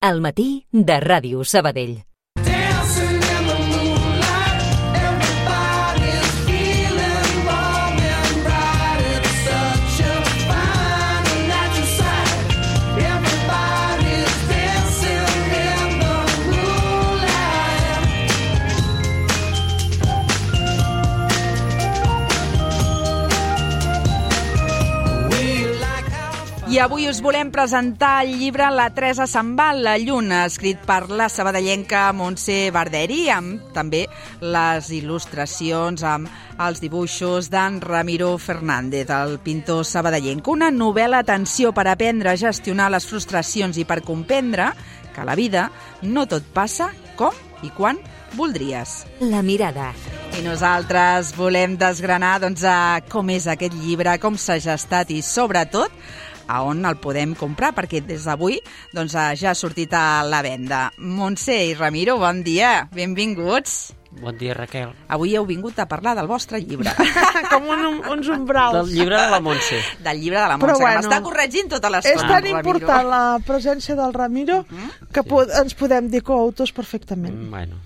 al matí de Ràdio Sabadell. I avui us volem presentar el llibre La Teresa se'n va la lluna, escrit per la sabadellenca Montse Barderi, amb també les il·lustracions, amb els dibuixos d'en Ramiro Fernández, el pintor sabadellenc. Una novel·la, atenció, per aprendre a gestionar les frustracions i per comprendre que a la vida no tot passa com i quan voldries. La mirada. I nosaltres volem desgranar doncs, a com és aquest llibre, com s'ha gestat i, sobretot, a on el podem comprar, perquè des d'avui doncs, eh, ja ha sortit a la venda. Montse i Ramiro, bon dia, benvinguts. Bon dia, Raquel. Avui heu vingut a parlar del vostre llibre, com un, uns umbrals. Del llibre de la Montse. del llibre de la Però Montse, bueno, que m'està corregint tota És l'estona. tan Ramiro. important la presència del Ramiro que po ens podem dir coautors perfectament. Mm, Bueno.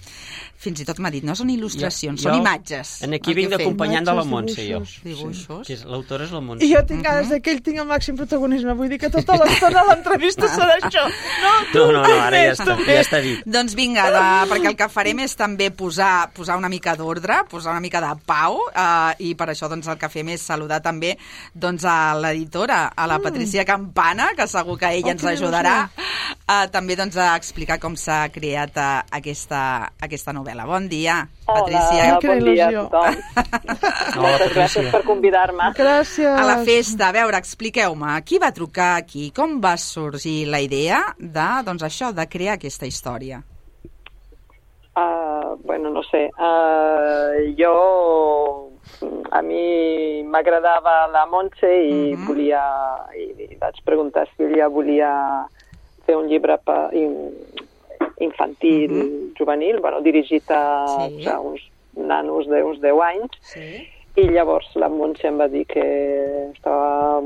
Fins i tot m'ha dit, no són il·lustracions, Jo- són imatges. En aquí el que vinc d'acompanyant de la Montse, jo. dibuixos. És l'autora és la Montse. I jo tinc ganes de que ell tingui el màxim protagonisme. Vull dir que tota l'estona l'entrevista serà això. No, tu, No, no, no, ara ja està, ja està dit. Doncs vinga, de, perquè el que farem és també posar, posar una mica d'ordre, posar una mica de pau, eh, i per això doncs, el que fem és saludar també doncs, a l'editora, a la Patricia Campana, que segur que ella Oh, ens ajudarà eh, també doncs, a explicar com s'ha creat eh, aquesta, aquesta novel·la. Bon dia, Patricia. Quina bon dia a tothom. Hola, Moltes gràcies Patricia. per convidar-me. Gràcies. A la festa, a veure, expliqueu-me, qui va trucar aquí? Com va sorgir la idea de, doncs això, de crear aquesta història? Uh, bueno, no sé. Uh, jo... A mi m'agradava la Montse i Mhm. volia... I, I vaig preguntar si ella volia fer un llibre pa, in, infantil, juvenil, bueno, dirigit a, Sí. a uns nanos d'uns 10 anys. Sí. I llavors la Montse em va dir que, estava,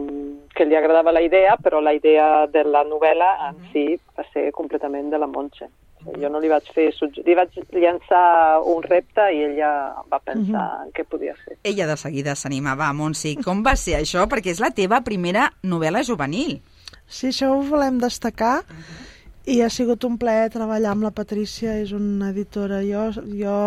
que li agradava la idea, però la idea de la novel·la en si va ser completament de la Montse. Jo no li vaig fer... Li vaig llançar un repte i ella va pensar en què podia fer. Ella de seguida s'animava. Montse, com va ser això? Perquè és la teva primera novel·la juvenil. Sí, això ho volem destacar. I ha sigut un plaer treballar amb la Patrícia, és una editora. Jo, jo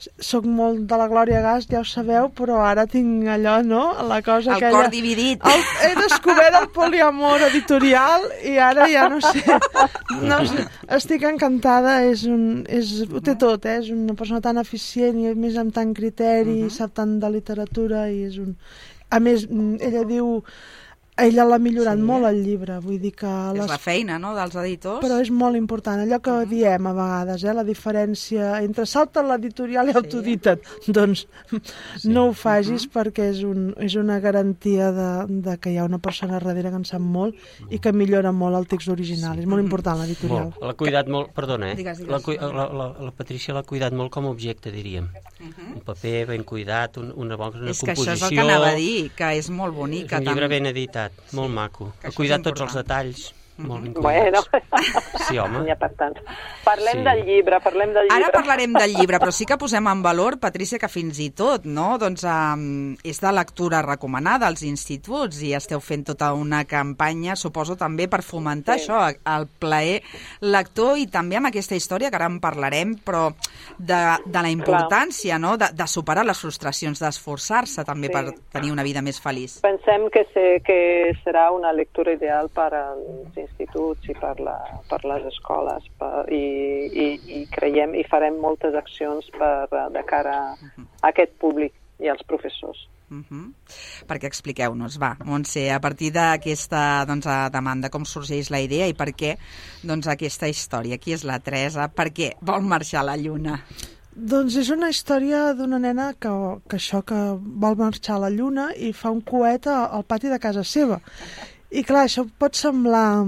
sóc molt de la Glòria Gas, ja ho sabeu, però ara tinc allò, no? La cosa El aquella... cor dividit. El, he descobert el poliamor editorial i ara ja no sé. No sé estic encantada, és un, és, ho té tot, eh? és una persona tan eficient i més amb tant criteri, sap tant de literatura i és un... A més, ella diu... Ella l'ha millorat Sí. molt el llibre, vull dir que... És Les... la feina, no?, dels editors. Però és molt important, allò que diem a vegades, eh, la diferència entre salta l'editorial i autodita't. Doncs no ho facis perquè és, un, és una garantia de, de que hi ha una persona darrere que en sap molt i que millora molt el text original. És molt important l'editorial. L'ha cuidat molt, perdona, eh? Digues, digues. La, la, la, la Patricia l'ha cuidat molt com a objecte, diríem. Un paper ben cuidat, un, una bona és que composició. això és el que anava a dir, que és molt És bonica. un llibre tant- ben editat, molt maco. Ha cuidat tots els detalls, molt ben Bueno. Sí, home. ha per tant. Parlem Sí. del llibre, parlem del llibre. Ara parlarem del llibre, però sí que posem en valor, Patrícia, que fins i tot no? doncs, um, és de lectura recomanada als instituts i esteu fent tota una campanya, suposo també per fomentar Sí. això, el plaer lector i també amb aquesta història que ara en parlarem, però de, de la importància no? de, de superar les frustracions, d'esforçar-se també Sí. per tenir una vida més feliç. Pensem que, sé, que serà una lectura ideal per als instituts i per, la, per les escoles per, i, i, i creiem i farem moltes accions per, de cara a aquest públic i als professors. Uh -huh. Perquè expliqueu-nos, va, Montse, a partir d'aquesta doncs, a demanda, com sorgeix la idea i per què doncs, aquesta història? Qui és la Teresa? Per què vol marxar a la Lluna? Doncs és una història d'una nena que, que això, que vol marxar a la lluna i fa un coet al pati de casa seva. I clar, això pot semblar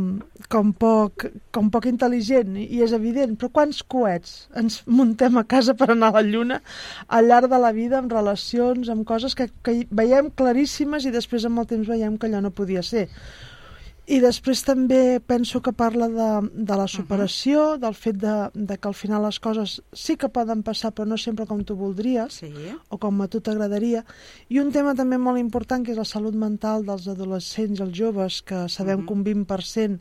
com poc, com poc intel·ligent, i és evident, però quants coets ens muntem a casa per anar a la lluna al llarg de la vida, amb relacions, amb coses que, que veiem claríssimes i després amb el temps veiem que allò no podia ser. I després també penso que parla de, de la superació, del fet de, de que al final les coses sí que poden passar, però no sempre com tu voldries, Sí. o com a tu t'agradaria. I un tema també molt important, que és la salut mental dels adolescents i els joves, que sabem que un 20%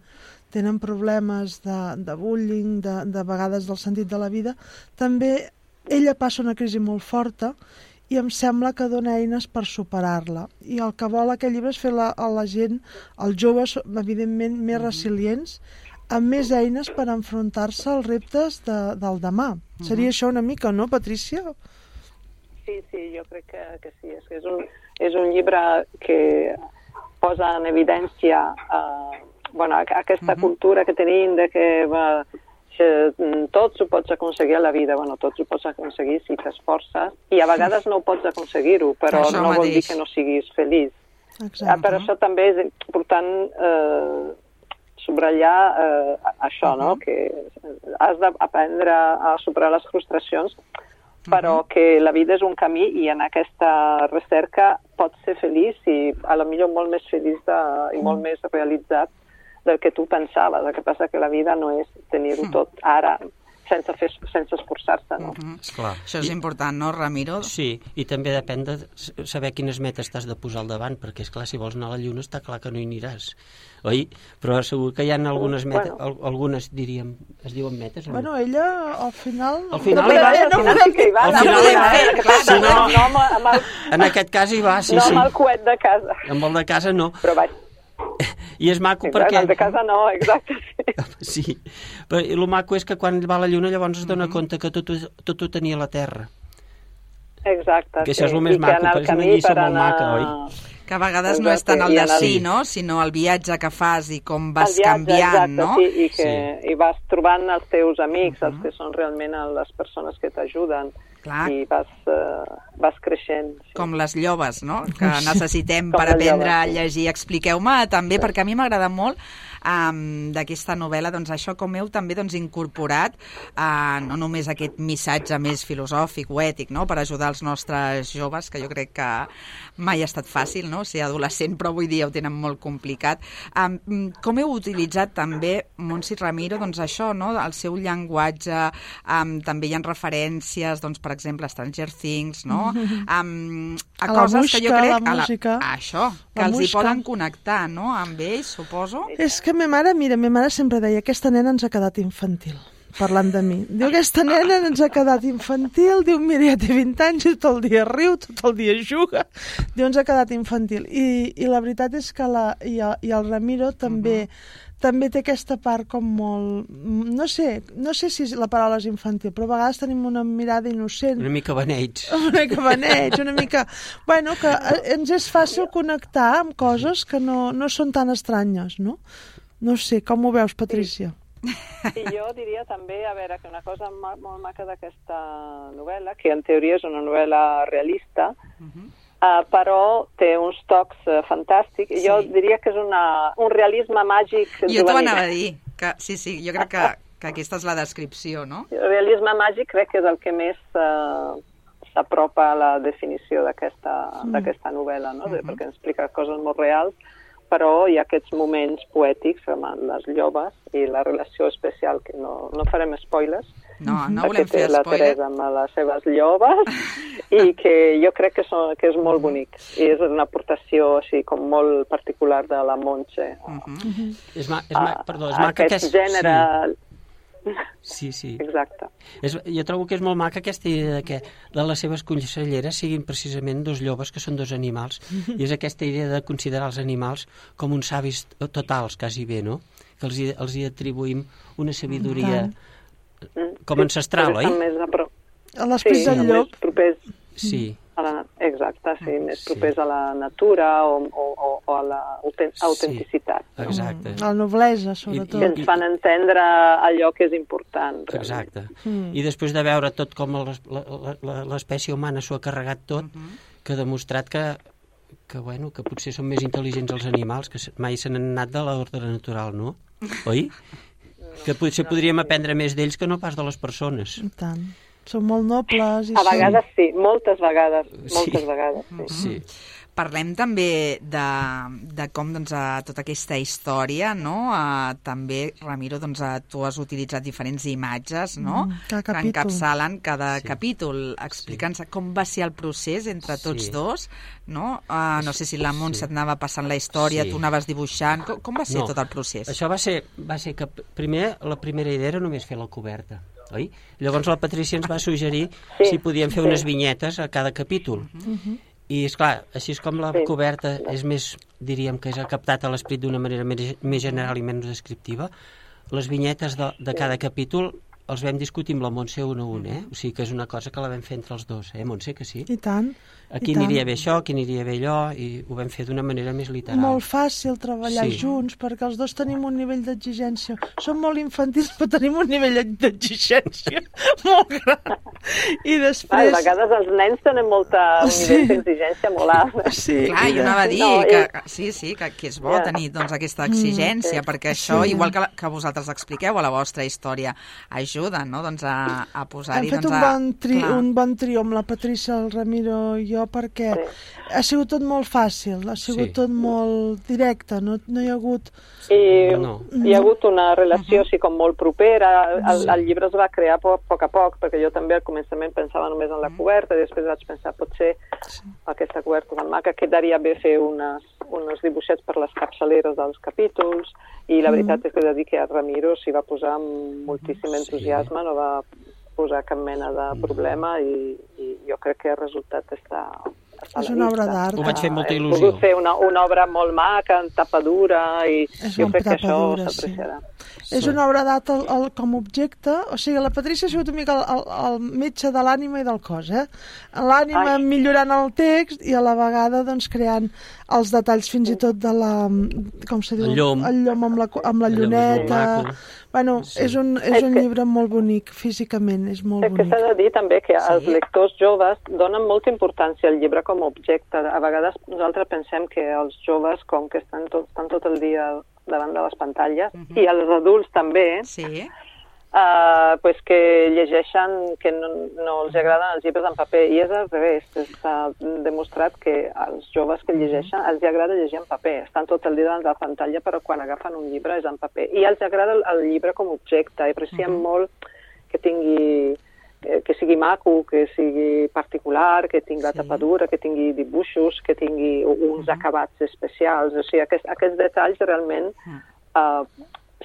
tenen problemes de, de bullying, de, de vegades del sentit de la vida, també ella passa una crisi molt forta i em sembla que dona eines per superar-la. I el que vol aquest llibre és fer la, a la gent, els joves, evidentment, més resilients, amb més eines per enfrontar-se als reptes de, del demà. Seria això una mica, no, Patrícia? Sí, sí, jo crec que, que sí. És, que és, un, és un llibre que posa en evidència eh, bueno, aqu- aquesta cultura que tenim de que va, que mm, tot ho pots aconseguir a la vida. Bueno, tot ho pots aconseguir si t'esforces i a vegades no ho pots aconseguir-ho, però Això no vol dir mateix. que no siguis feliç. Ah, Exacte. per això també és important eh, subratllar eh, això, no? que has d'aprendre a superar les frustracions, però que la vida és un camí i en aquesta recerca pots ser feliç i a lo millor molt més feliç de, i molt més realitzat del que tu pensaves. El que passa que la vida no és tenir-ho tot ara sense, fer, sense esforçar-se, no? Esclar. Això és important, no, Ramiro? Sí, i també depèn de saber quines metes t'has de posar al davant, perquè, és clar si vols anar a la Lluna està clar que no hi aniràs, oi? Però segur que hi ha algunes metes, Bueno. al, algunes, diríem, es diuen metes? no? Bueno, ella, al final... Al final no, hi va. que hi va. Al no final hi va. clar, Si no- no, amb, el, En aquest cas hi va, sí, no sí. amb el coet de casa. Amb el de casa no. Però vaig, I és maco exacte, perquè... el de casa no, exacte, sí. Sí, però el maco és que quan va a la Lluna llavors es dona compte que tot, tot ho tenia a la Terra. Exacte. Que això és sí. el més I que maco, perquè és una lliçó molt anar- maca, oi? Que a vegades no és Exacte, tant el de sí, no? sinó el viatge que fas i com vas el viatge, canviant, exacte, no? Sí, i, que, i vas trobant els teus amics, els que són realment les persones que t'ajuden, i vas, uh, vas creixent. Sí. Com les lloves, no? Que necessitem per aprendre a lloves, sí. llegir. Expliqueu-me també, perquè a mi m'agrada molt um, d'aquesta novel·la, doncs això com heu també doncs, incorporat uh, no només aquest missatge més filosòfic o ètic, no?, per ajudar els nostres joves, que jo crec que mai ha estat fàcil, no?, ser adolescent, però avui dia ho tenen molt complicat. Um, com heu utilitzat també, Montse Ramiro, doncs això, no?, el seu llenguatge, um, també hi ha referències, doncs, per exemple, a Stranger Things, no?, um, a, A la coses que jo música, crec... la a música. a això, que La els hi música. poden connectar, no?, amb ells, suposo. És que ma mare, mira, ma mare sempre deia aquesta nena ens ha quedat infantil, parlant de mi. Diu, aquesta nena ens ha quedat infantil, diu, mira, ja té 20 anys i tot el dia riu, tot el dia juga. Diu, ens ha quedat infantil. I, i la veritat és que la, i, el, i el Ramiro també, també té aquesta part com molt... No sé, no sé si la paraula és infantil, però a vegades tenim una mirada innocent Una mica beneits. una mica beneig, una mica... Bueno, que eh, ens és fàcil connectar amb coses que no, no són tan estranyes, no? No sé, com ho veus, Patrícia? I jo diria també, a veure, que una cosa molt maca d'aquesta novel·la, que en teoria és una novel·la realista, uh, però té uns tocs uh, fantàstics. Sí. Jo diria que és una, un realisme màgic Jo t'ho anava a dir, que sí, sí, jo crec que, que aquesta és la descripció, no? El realisme màgic crec que és el que més uh, s'apropa a la definició d'aquesta d'aquesta novel·la, no? Mhm. perquè explica coses molt reals, però hi ha aquests moments poètics amb les joves i la relació especial, que no, no farem spoilers, No, no que volem fer la spoiler. Teresa amb les seves lloves i que jo crec que, són, que és molt bonic i és una aportació així com molt particular de la Montse Mhm. És, ma, és, ma, a- perdó, és maca aquest aquest... gènere Sí, sí. sí. exacte És, jo trobo que és molt maca aquesta idea de que de les seves conselleres siguin precisament dos llobes que són dos animals i és aquesta idea de considerar els animals com uns savis totals, quasi bé, no? Que els els hi atribuïm una sabidoria Mm. Com ancestral, estan oi? més a prop A l'esperit sí, del llop. més propers Sí, a la, exacte, sí, més Sí. propers a la natura o, o, o, o a la auten- Sí. autenticitat. no? exacte. La noblesa, Que sobretot. ens fan entendre allò que és important. realment. Exacte. Mm. I després de veure tot com l'es- la- la- la- l'espècie humana s'ho ha carregat tot, que ha demostrat que, que, bueno, que potser són més intel·ligents els animals, que mai se n'han anat de l'ordre natural, no? Oi? Que potser podríem aprendre més d'ells que no pas de les persones. I tant. Són molt nobles i A són... vegades sí, moltes vegades, Sí. moltes vegades, sí. Sí. Parlem també de, de com doncs, a, tota aquesta història, no? A, també, Ramiro, doncs, a, tu has utilitzat diferents imatges no? Mm, cada que capítol. encapçalen cada Sí. capítol. Explica'ns com va ser el procés entre tots Sí. dos, no? Uh, no sé si la Montse Sí. et anava passant la història, Sí. tu anaves dibuixant... Com, com va ser No, tot el procés? Això va ser, va ser que primer la primera idea era només fer la coberta, oi? Llavors la Patrícia ens va suggerir Sí, si podíem fer sí. unes vinyetes a cada capítol. I, és clar, així és com la Sí. coberta és més, diríem que és captat a l'esprit d'una manera més, més general i menys descriptiva, les vinyetes de, de cada capítol els vam discutir amb la Montse un a un, eh? O sigui que és una cosa que la vam fer entre els dos, eh, Montse, que sí? I tant. Aquí I tant. aniria bé això, aquí aniria bé allò, i ho vam fer d'una manera més literal. Molt fàcil treballar Sí. junts perquè els dos tenim un nivell d'exigència. Som molt infantils però tenim un nivell d'exigència molt gran. I A després... vegades els nens tenen molta, Sí. nivell d'exigència molt alt. Sí, Clar, i jo anava a dir No, que, que sí, sí, que, que és bo Ja. tenir doncs, aquesta exigència, sí. perquè això, Sí. igual que, la- que vosaltres expliqueu a la vostra història, ajuda no? doncs a, a Hem posar-hi... fet doncs, un, a... bon tri, Clar. un bon trio amb la Patrícia, el Ramiro i jo perquè ha sigut tot molt fàcil, ha sigut Sí. tot molt directe, no, no hi ha hagut... I No. hi ha hagut una relació així com molt propera. El, el llibre es va crear a poc, a poc a poc, perquè jo també al començament pensava només en la coberta, i després vaig pensar, potser aquesta coberta tan maca quedaria bé fer unes, uns dibuixets per les capçaleres dels capítols, i la veritat és que he de dir que a Ramiro s'hi va posar amb moltíssim entusiasme, no va posar cap mena de problema, i, i jo crec que el resultat està, està És una obra d'art. Ho vaig fer molta Hem il·lusió. pogut fer una, una obra molt maca, en tapa dura, i És jo una crec que això dura, sí. s'apreciarà. És una obra d'art el, el, com a objecte, o sigui, la Patrícia ha sigut una mica el, el, el metge de l'ànima i del cos, eh? L'ànima millorant el text i a la vegada doncs, creant els detalls fins i tot de la... com se diu? El llom. El llom amb la, amb la El lluneta. maco. Bueno, Sí. és un, és És un que- llibre molt bonic, físicament, és molt És que bonic. s'ha de dir també que els Sí. lectors joves donen molta importància al llibre com a objecte. A vegades nosaltres pensem que els joves, com que estan tot, estan tot el dia davant de les pantalles, i els adults també, Sí, uh, pues que llegeixen, que no, no els agraden els llibres en paper. I és al revés. Està demostrat que als joves que llegeixen els agrada llegir en paper. Estan tot el dia davant de la pantalla, però quan agafen un llibre és en paper. I els agrada el, el llibre com a objecte. I aprecien molt que tingui que, que sigui maco, que sigui particular, que tingui la Sí. tapadura, que tingui dibuixos, que tingui uns acabats especials. O sigui, aquest, aquests detalls realment uh,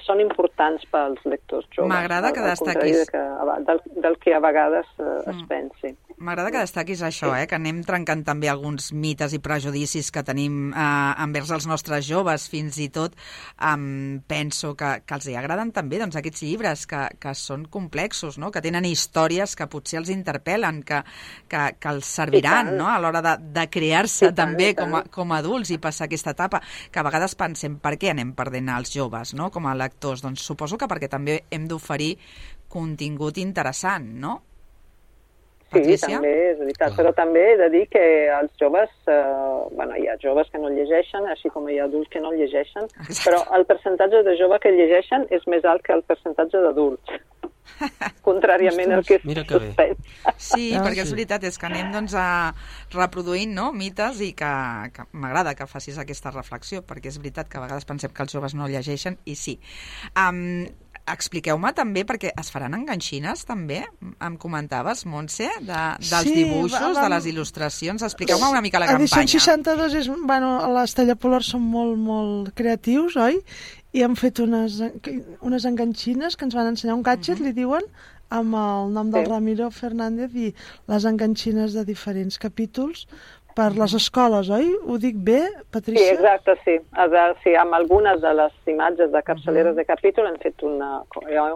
són importants pels lectors joves. M'agrada que destaquis. de que, del, del que a vegades uh, es pensi. m'agrada que destaquis això, eh? que anem trencant també alguns mites i prejudicis que tenim eh, envers els nostres joves, fins i tot um, penso que, que els hi agraden també doncs, aquests llibres que, que són complexos, no? que tenen històries que potser els interpel·len, que, que, que els serviran no? a l'hora de, de crear-se també com a, com a adults i passar aquesta etapa, que a vegades pensem per què anem perdent els joves no? com a lectors? Doncs suposo que perquè també hem d'oferir contingut interessant, no? Sí, Patricia? també és veritat, però també he de dir que els joves, eh, bueno, hi ha joves que no llegeixen, així com hi ha adults que no llegeixen, Exacte. però el percentatge de joves que llegeixen és més alt que el percentatge d'adults. Contràriament al que Mira que bé. Sí, Ah, perquè és sí. veritat, és que anem doncs, a reproduint no, mites i que, que m'agrada que facis aquesta reflexió, perquè és veritat que a vegades pensem que els joves no llegeixen, i sí. Um, Expliqueu-me també, perquè es faran enganxines també, em comentaves, Montse, de, dels Sí, dibuixos, va- de vam- les il·lustracions. Expliqueu-me una mica la campanya. 62 és, bueno, a l'Estella Polar són molt, molt creatius, oi? I hem fet unes, unes enganxines que ens van ensenyar un gadget, li diuen, amb el nom del Sí. Ramiro Fernández i les enganxines de diferents capítols per les escoles, oi? Ho dic bé, Sí, Patricia? exacte, sí. A veure, sí. Amb algunes de les imatges de capçaleres de capítol hem fet una,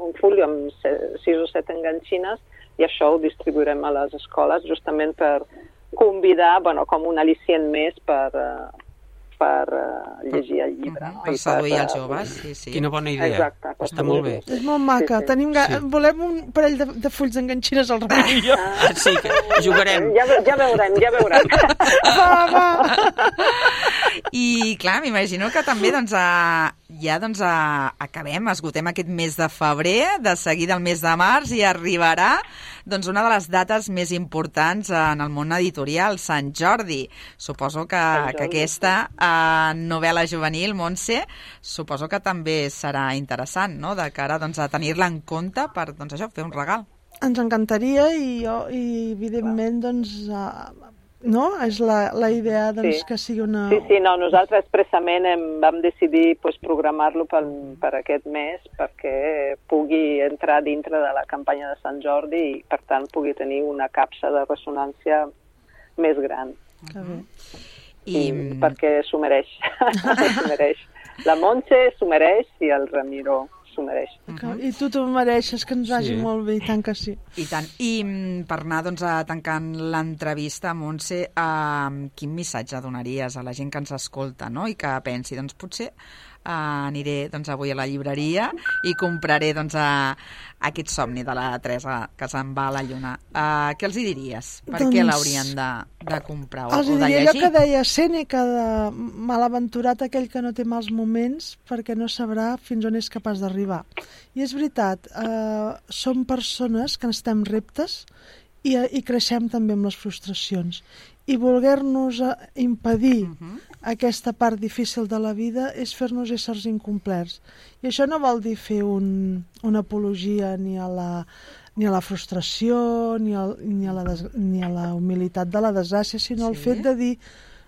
un full amb sis o set enganxines i això ho distribuirem a les escoles justament per convidar, bueno, com un al·licient més per, eh, per uh, llegir el llibre. Mhm, no? Per seduir eh, els joves, sí, sí. Quina bona idea. Exacte, Està molt bé. És molt maca. Sí, sí. Tenim ga... Sí. Volem un parell de, de fulls d'enganxines al Ramiro i jo. Sí, que jugarem. Ja, ja veurem, ja veurem. Va, va. I clar, m'imagino que també doncs, a, ja doncs, a, acabem, esgotem aquest mes de febrer, de seguida el mes de març i arribarà doncs, una de les dates més importants en el món editorial, Sant Jordi. Suposo que, Jordi, que aquesta eh, novel·la juvenil, Montse, suposo que també serà interessant, no?, de cara doncs, a tenir-la en compte per doncs, això fer un regal. Ens encantaria i, jo, i evidentment, doncs, uh, no? És la, la idea doncs, Sí. que sigui una... Sí, sí, no, nosaltres expressament hem, vam decidir pues, programar-lo per, per aquest mes perquè pugui entrar dintre de la campanya de Sant Jordi i, per tant, pugui tenir una capsa de ressonància més gran. Que bé. I, I, perquè s'ho mereix. s'ho mereix. La Montse s'ho mereix i el Ramiro s'ho mereix. Que, I tu t'ho mereixes, que ens vagi Sí. molt bé, i tant que sí. I tant. I mm, per anar doncs, a tancant l'entrevista, Montse, eh, quin missatge donaries a la gent que ens escolta no? i que pensi, doncs potser eh, aniré doncs, avui a la llibreria i compraré doncs, a, aquest somni de la Teresa que se'n va a la lluna. Eh, què els hi diries? Per què Doncs- l'haurien de, de comprar o, Els o de diria allò llegir? que deia Sèneca de malaventurat aquell que no té mals moments perquè no sabrà fins on és capaç d'arribar. I és veritat, eh, som persones que necessitem reptes i, i creixem també amb les frustracions. I voler-nos eh, impedir Mhm. aquesta part difícil de la vida és fer-nos éssers incomplerts. I això no vol dir fer un, una apologia ni a la, ni a la frustració, ni, al, ni, a la des, ni a la humilitat de la desgràcia, sinó el Sí. fet de dir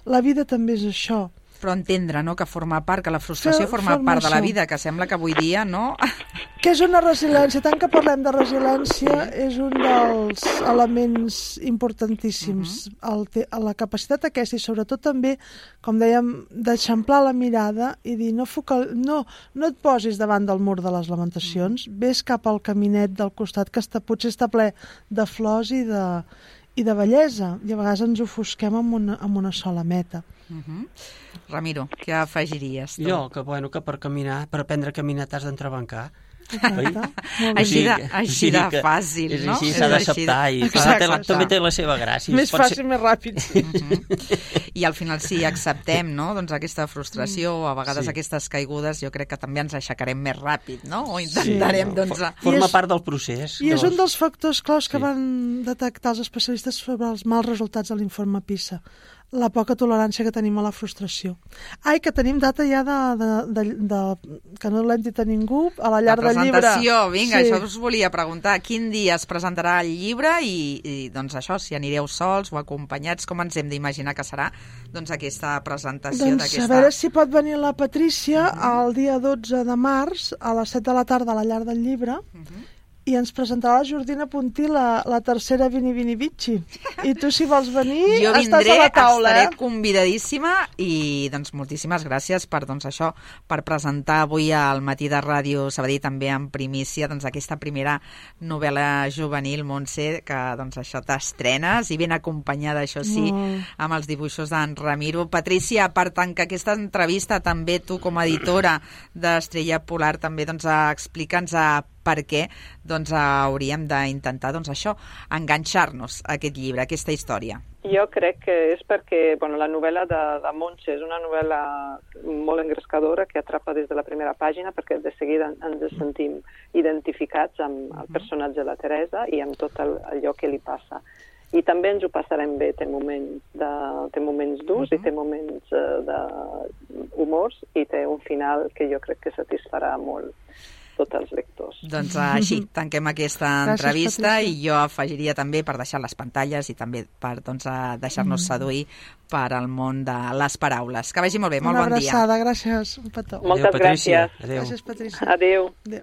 la vida també és això. Però entendre no, que forma part, que la frustració Que forma forma part de la vida, que sembla que avui dia, no? Que és una resiliència, tant que parlem de resiliència, és un dels elements importantíssims. el te, la capacitat aquesta i sobretot també, com dèiem, d'eixamplar la mirada i dir no, focal, no, no et posis davant del mur de les lamentacions, ves cap al caminet del costat que està, potser està ple de flors i de, i de bellesa. I a vegades ens ofusquem amb una, amb una sola meta. Uh Ramiro, què afegiries? Tu? Jo, que, bueno, que per caminar, per aprendre a caminar t'has d'entrebancar. Així de- així de que fàcil, és no? Així, s'ha d'acceptar i clar, Exacte. té la, també té la seva gràcia. Més fàcil, ser- més ràpid. I al final sí, acceptem no? doncs aquesta frustració o a vegades Sí. aquestes caigudes jo crec que també ens aixecarem més ràpid no? o intentarem Sí. doncs, a... Forma és- part del procés. I és un dels factors claus que Sí. van detectar els especialistes sobre els mals resultats de l'informe PISA. La poca tolerància que tenim a la frustració. Ai, que tenim data ja de, de, de, de que no l'hem dit a ningú, a la llar la del llibre. presentació, vinga, Sí. això us volia preguntar. Quin dia es presentarà el llibre i, i doncs això, si anireu sols o acompanyats, com ens hem d'imaginar que serà doncs aquesta presentació Doncs d'aquesta... a veure si pot venir la Patrícia el dia 12 de març a les 7 de la tarda a la llar del llibre i ens presentarà la Jordina Puntí la, la tercera Vini Vini Vici. I tu, si vols venir, Jo estàs vindré, a la taula, estaré eh? convidadíssima i doncs moltíssimes gràcies per doncs això, per presentar avui al matí de Ràdio Sabadell també en primícia doncs aquesta primera novel·la juvenil, Montse, que doncs això t'estrenes i ben acompanyada, això sí, Molt. amb els dibuixos d'en Ramiro. Patricia, per tant que aquesta entrevista també tu com a editora d'Estrella Polar també doncs explica'ns a per què doncs, hauríem d'intentar doncs, això, enganxar-nos a aquest llibre, a aquesta història. Jo crec que és perquè bueno, la novel·la de, de Montse és una novel·la molt engrescadora que atrapa des de la primera pàgina perquè de seguida ens sentim identificats amb el personatge de la Teresa i amb tot el, allò que li passa. I també ens ho passarem bé, té moments, de, té moments durs uh -huh. i té moments uh, d'humors i té un final que jo crec que satisfarà molt tots els lectors. Doncs així, tanquem aquesta Gràcies, entrevista Patricia. i jo afegiria també per deixar les pantalles i també per doncs, a deixar-nos seduir per al món de les paraules. Que vagi molt bé, molt Una bon dia. abraçada, gràcies. Un petó. Moltes Patrícia. gràcies. Adéu. Gràcies, Patrícia. Adéu. Adéu.